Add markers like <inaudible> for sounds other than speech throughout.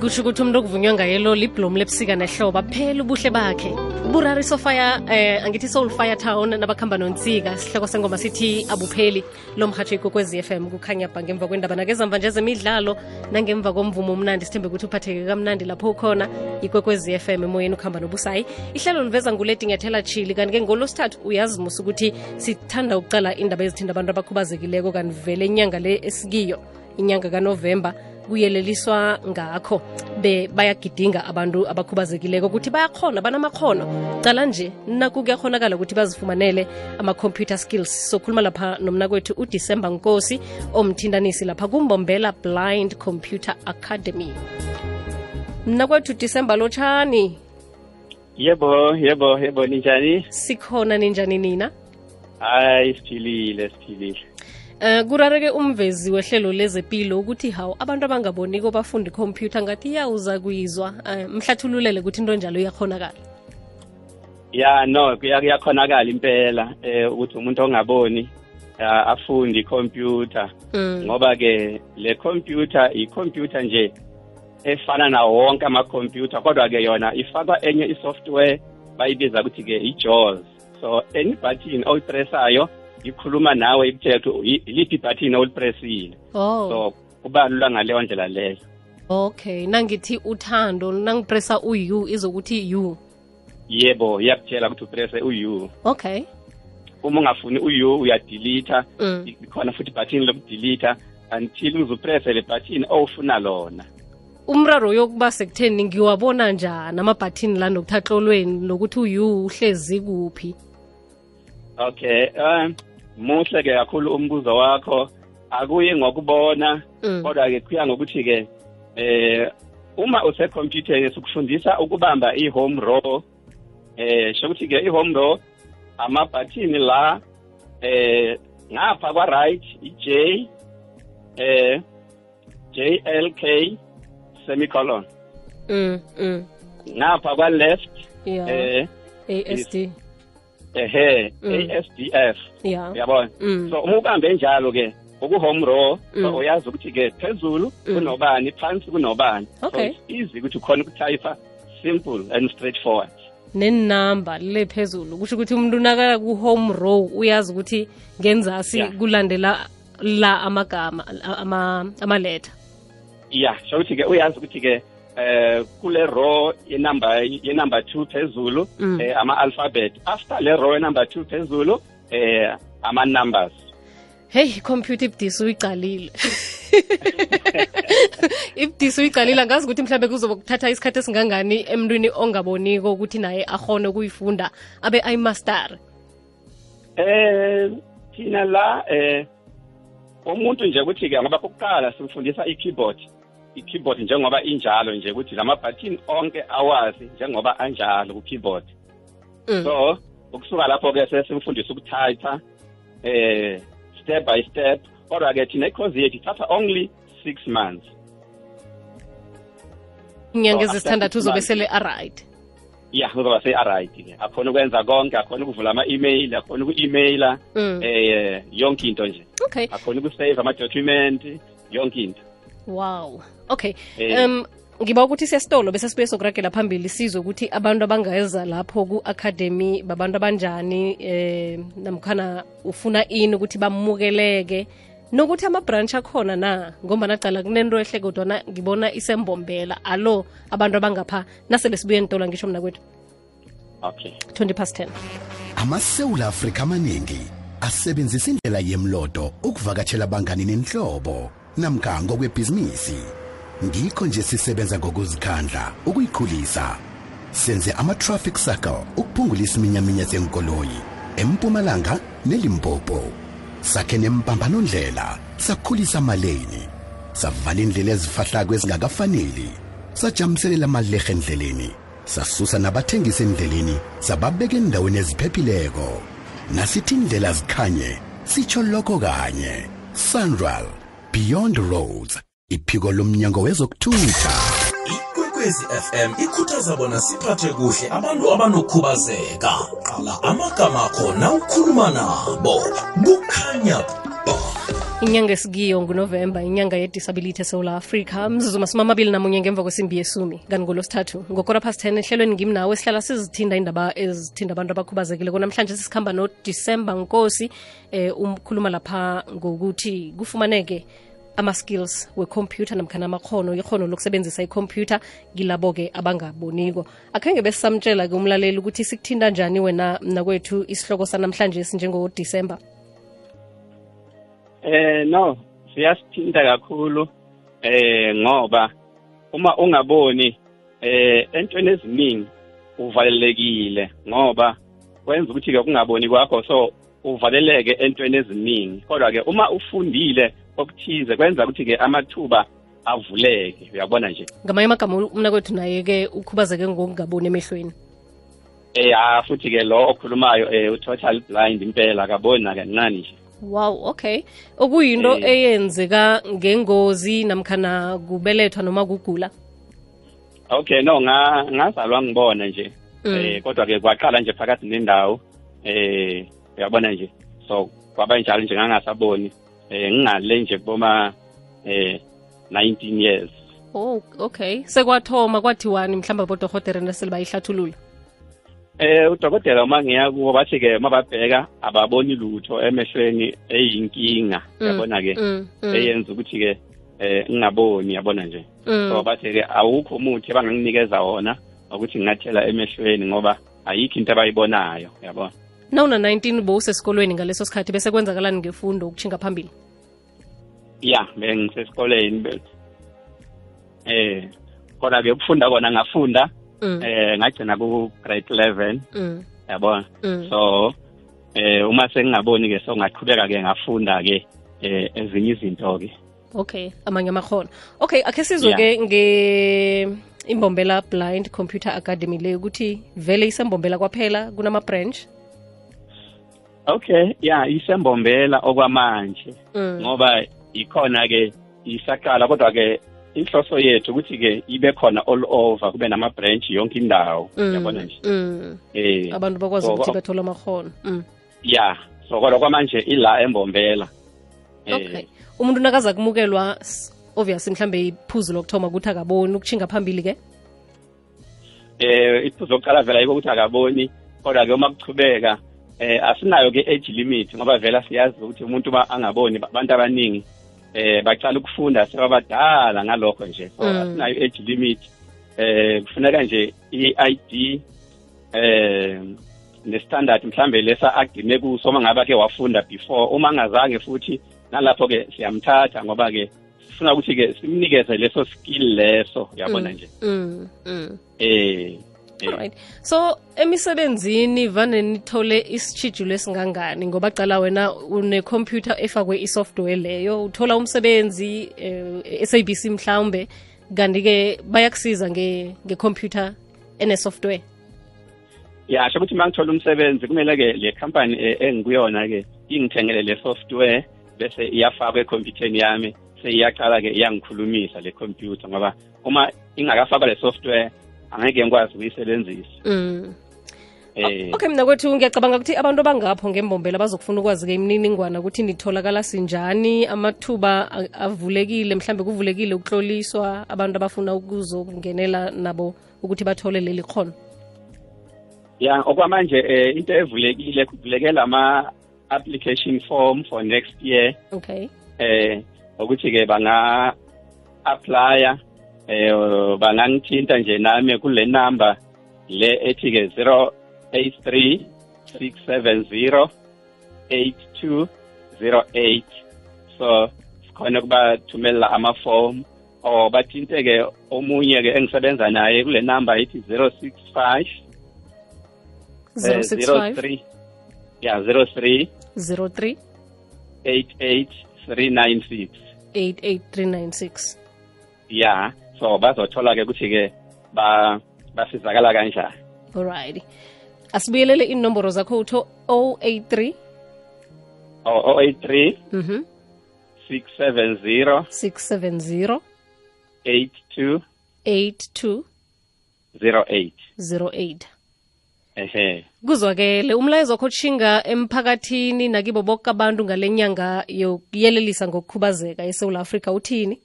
kusho ukuthi umuntu okuvunywa ngayelo liblomu lebusika nehlobo phela ubuhle bakhe. Burari sofaya eh angithi soul fire town nabakhamba nonsika sihloko sengoma sithi abupheli. Lo mhatsho ikokwezi FM kukhanya bha ngemva kwendaba. Nakezamva nje zemidlalo nangemva komvumo omnandi sithembe ukuthi uphatheke kamnandi lapho ukhona. Ikokwezi FM emoyeni ukuhamba nobusayi. Ihlelo liveza nguleti nyathela chili kanti-ke ngolosithathu uyazimusa ukuthi sithanda ukucala indaba ezithinda abantu abakhubazekileko kanti vele inyanga le esikiyo inyanga kanovemba kuyeleliswa ngakho be bayagidinga abantu abakhubazekileko ukuthi bayakhona banamakhono cala nje naku kuyakhonakala ukuthi bazifumanele ama-computer skills. Sokhuluma lapha nomnakwethu udisemba nkosi omthintanisi lapha kumbombela blind computer academy. Mna kwethu disemba lotshani yebo yebo yebo ninjani? Sikhona ninjani nina? Hayi siphilile siphilile Eh kurareke umvezi wehlelo lezepilo ukuthi hawu abantu abangaboniko bafunda ikhompyutha ngathi iyawuza kuyizwa. Uh, mhlathululele ukuthi into njalo iyakhonakala. Ya no kuya- kuyakhonakala impela eh ukuthi umuntu ongaboni ah, afunde ikhompyutha mm. ngoba ke le computer i-computer nje efana nawo wonke amakhompyutha kodwa ke yona ifakwa enye i-software bayibiza ukuthi ke i-jaws. So any button oyipresayo ikhuluma nawe ikuthethe iliphi ibhathini olipresile oh. So kuba lula ngaleyo ndlela leyo. Okay nangithi uthando nangipressa u-u izokuthi u. Yebo iyakutshela ukuthi upresse u-u. Okay. Uma ungafuni u-u uyadelita mm. ikhona futhi ibhathini lokudilitha until uzupresse le bhathini owufuna lona. Umraro yokuba sekutheni ngiwabona njani amabhathini la nokuthatlolweni nokuthi uyu uhlezi kuphi? Okay um muhle ke kakhulu umbuzo wakho akuyi ngokubona mm. kodwa ke kuya ngokuthi ke eh uma usekhompyutheni sikufundisa ukubamba i-home row eh shokuthi ke i-home row amabhathini la eh ngapha kwa-right i-j eh JLK semicolon mm. mm. ngapha kwa-left yeah eh asd ehe Mm. ASDF uyabona mm. so uma ubambe njalo ke uku-home row Mm. so uyazi ukuthi ke phezulu Mm. kunobani phansi kunobani so it's easy ukuthi ukhona ukuthayipa simple and straightforward nenamba le phezulu kusho ukuthi umuntu unakala ku-home row uyazi ukuthi ngenzasi kulandela la amagama ama- amaletha ya sho ukuthi ke uyazi ukuthi ke eh kule row yenumber yenumber 2 phezulu Mm. eh ama alphabet after le row yenumber 2 phezulu eh ama numbers heyi computer ibdisi uyicalile. <laughs> Ibdisi uyicalile. Angazi ukuthi mhlawumbe kuzobe kuthatha isikhathi esingangani emntwini ongaboniko ukuthi naye akhone ukuyifunda abe ayimastare eh thina la eh umuntu nje ukuthi ke ngoba kokuqala simfundisa i-keyboard i-keyboard njengoba injalo nje ukuthi lamabhathini onke awazi njengoba anjalo ku-keyboard. Mm. so ukusuka lapho ke sesimfundisa ukuthatha eh step by step kodwa ke thina ikhozi yethu ithatha only six months. Inyanga So, ezisithandathu uzobe sele aright. Ya uzoba se-aright ke akhona ukwenza konke akhona ukuvula ama-email akhona uku-emaila mm. eh yonke into nje. Okay. Akhona ukusave ama-document yonke into wow. Okay hey. um ngiba ukuthi siyasitolo bese sibuye sokuragela phambili sizwe ukuthi abantu abangeza lapho ku-academy babantu abanjani eh namkhana ufuna ini ukuthi bamukeleke. Nokuthi ama-branch akhona na ngombana cala kunento ehle kodwana ngibona isembombela. Alo abantu abangapha nasele sibuye entolo ngisho mna kwethu. Okay. 20 past 10 amasewula afrika amaningi asebenzisa indlela yemlodo ukuvakatshela abangani nenhlobo namkha ngokwebhizinisi. Ngikho nje sisebenza ngokuzikhandla ukuyikhulisa. Senze ama-traffic circle ukuphungula isiminyaminya zenkoloyi empumalanga nelimpopo. Sakhe nempambanondlela sakhulisa amaleni. Savala indlela ezifahlako ezingakafaneli. Sajamiselela amalerhe endleleni. Sasusa nabathengisa endleleni sababeka endaweni eziphephileko. Nasithi indlela zikhanye sitsho lokho kanye. Sunral beyond roads iphiko lomnyango wezokuthutha. Ikwekwezi fm ikhuthaza bona siphathe kuhle abantu abanokhubazeka. Qala amagama akho nawukhuluma nabo. Kukhanya inyanga esikiyo ngunovemba inyanga yedisability esewula africa mzuzu masumi amabili namunye ngemva kwesimbi yesumi kanti ngolosithathu ngokora past 10 ehlelweni ngimnawe sihlala sizithinda indaba ezithinda abantu abakhubazekile konamhlanje sisikhamba nodisemba nkosi eh umkhuluma lapha ngokuthi kufumaneke ama-skills wekhompyutha namkhana amakhono ikhono lokusebenzisa ikhompyutha kilabo-ke abangaboniko. Akhange besisamtshela-ke umlaleli ukuthi sikuthinta njani wena mnakwethu isihloko sanamhlanje sinjengodisemba Eh no, siyasithinta kakhulu eh ngoba uma ungaboni eh entweni eziningi uvalelekile ngoba kwenza ukuthi ke ungaboni kwakho so uvaleleke entweni eziningi. Kodwa ke uma ufundile okuthize kwenza ukuthi ke amathuba avuleke. Uyabona nje? Ngamanye amagama umnakwethu naye-ke ukhubazeke ngokungaboni emehlweni. Eh ah futhi ke lo okhulumayo eh u-total blind impela akaboni nakancane nje. Wow okay. Okuyinto Eh. eyenzeka ngengozi namkhana kubelethwa noma kugula? Okay no nga ngazalwa ngibona nje. Mm. eh kodwa ke kwaqala nje phakathi nendawo. Eh uyabona nje? So kwaba njalo nje ngangasaboni eh ngingale nje kuboma eh 19 years. Oh okay. Sekwathoma kwathiwani mhlawumbe abodohotere nasele bayihlathulula? Eh udokotela uma ngiya kuwo bathi ke mababheka ababoni lutho emehlweni eyinkinga Mm, uyabona ke mm, mm, eyenza ukuthi ke eh ngingaboni yabona nje? So bathi ke awukho umuthi abanganginikeza wona ukuthi ngingathela emehlweni ngoba ayikho into abayibonayo yabona? Nawuna 19 bowusesikolweni ngaleso sikhathi bese kwenzakalani ngefundo ukuchinga phambili? Ya bengisesikoleni be- eh kodwa ke ukufunda kona ngafunda mm, eh ngagcina ku grade 11 mm, yabona? Mm. so eh uma sengingaboni ke so ngaqhubeka ke ngafunda ke eh ezinye izinto ke okay amanye amakhono okay akhe sizwe-ke nge imbombela blind computer academy le ukuthi vele isembombela kwaphela kunama-branch? Okay ya isembombela okwamanje. Mm. ngoba ikhona ke isaqala kodwa ke inhloso yethu ukuthi ke ibe khona all over kube nama branch yonke indawo. Mm, yabona nje? mm. eh abantu bakwazi ukuthi bathole amakhono ya so kodwa kwamanje ila embombela Eh, okay. Umuntu nakaza kumukelwa obviously mhlambe iphuzu lokuthoma ukuthi akaboni ukuchinga phambili ke eh iphuzo lokuqala vela yiko ukuthi akaboni kodwa ke uma kuchubeka eh asinayo ke age limit ngoba vela siyazi ukuthi umuntu angaboni abantu abaningi eh baqala ukufunda sebabadala ngalokho nje so Mm. asinayo age limit eh kufuneka nje i-ID eh nestandard mhlambe lesa agcine kuso uma ngabe ke wafunda before uma angazange futhi nalapho ke siyamthatha ngoba ke sifuna ukuthi ke simnikeze leso skill leso yabona Mm, nje mm, mm. eh eh. Alright. So emisebenzini vane nithole isitshijulo esingangani ngoba cala wena une computer efakwe isoftware leyo uthola umsebenzi eh, SABC mhlawumbe kanti ke bayakusiza nge ngecomputer ene software. ya sho ukuthi uma ngithola umsebenzi kumele ke le company eh, engikuyona ke ingithengele le software bese iyafakwa ekhompyutheni yami seyiyaqala ke iyangikhulumisa le computer ngoba uma ingakafakwa le software angeke ngikwazi ukuyisebenzisa Mm. eh Okay mina kwethu ngiyacabanga ukuthi abantu abangapho ngembombela bazokufuna ukwazi ke imininingwana ukuthi nitholakala sinjani amathuba avulekile mhlambe kuvulekile ukuhloliswa abantu abafuna ukuzokungenela nabo ukuthi bathole leli khono. ya okwamanje eh, into evulekile kuvulekela ama application form for next year Okay. eh ukuthi ke banga applya eh bangangithinta nje nami kule number le ethi ke 083 670 8208 so sikhona kubathumela amaform. Or bathinte ke omunye ke engisebenza naye kule number ethi 065 eh, 065 03 yeah 03 03 88396 88396 ya so bazothola ke ukuthi ke ba basizakala kanjani. Alright asibuyelele inomboro zakho utho 083 o 083 mhm 670 670 8208 8208 ehe. Kuzwakele umlayezo wakho tshinga emphakathini nakibo bonke abantu ngale nyanga yokuyelelisa ngokukhubazeka eSouth Africa uthini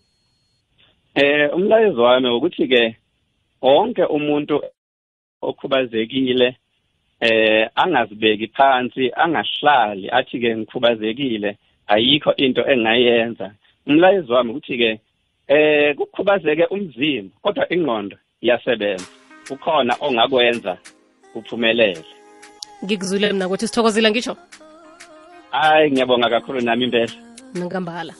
eh umlayezo wami ukuthi ke wonke umuntu okhubazekile eh angazibeki phansi angahlali athi ke ngikhubazekile ayikho into engayenza. Umlayezo wami ukuthi ke eh kukhubazeke umzimba kodwa ingqondo iyasebenza. Ukhona ongakwenza uphumelele. Ngikuzwile mina ukuthi sithokozile ngisho hayi ngiyabonga kakhulu nami impela. Nangambala.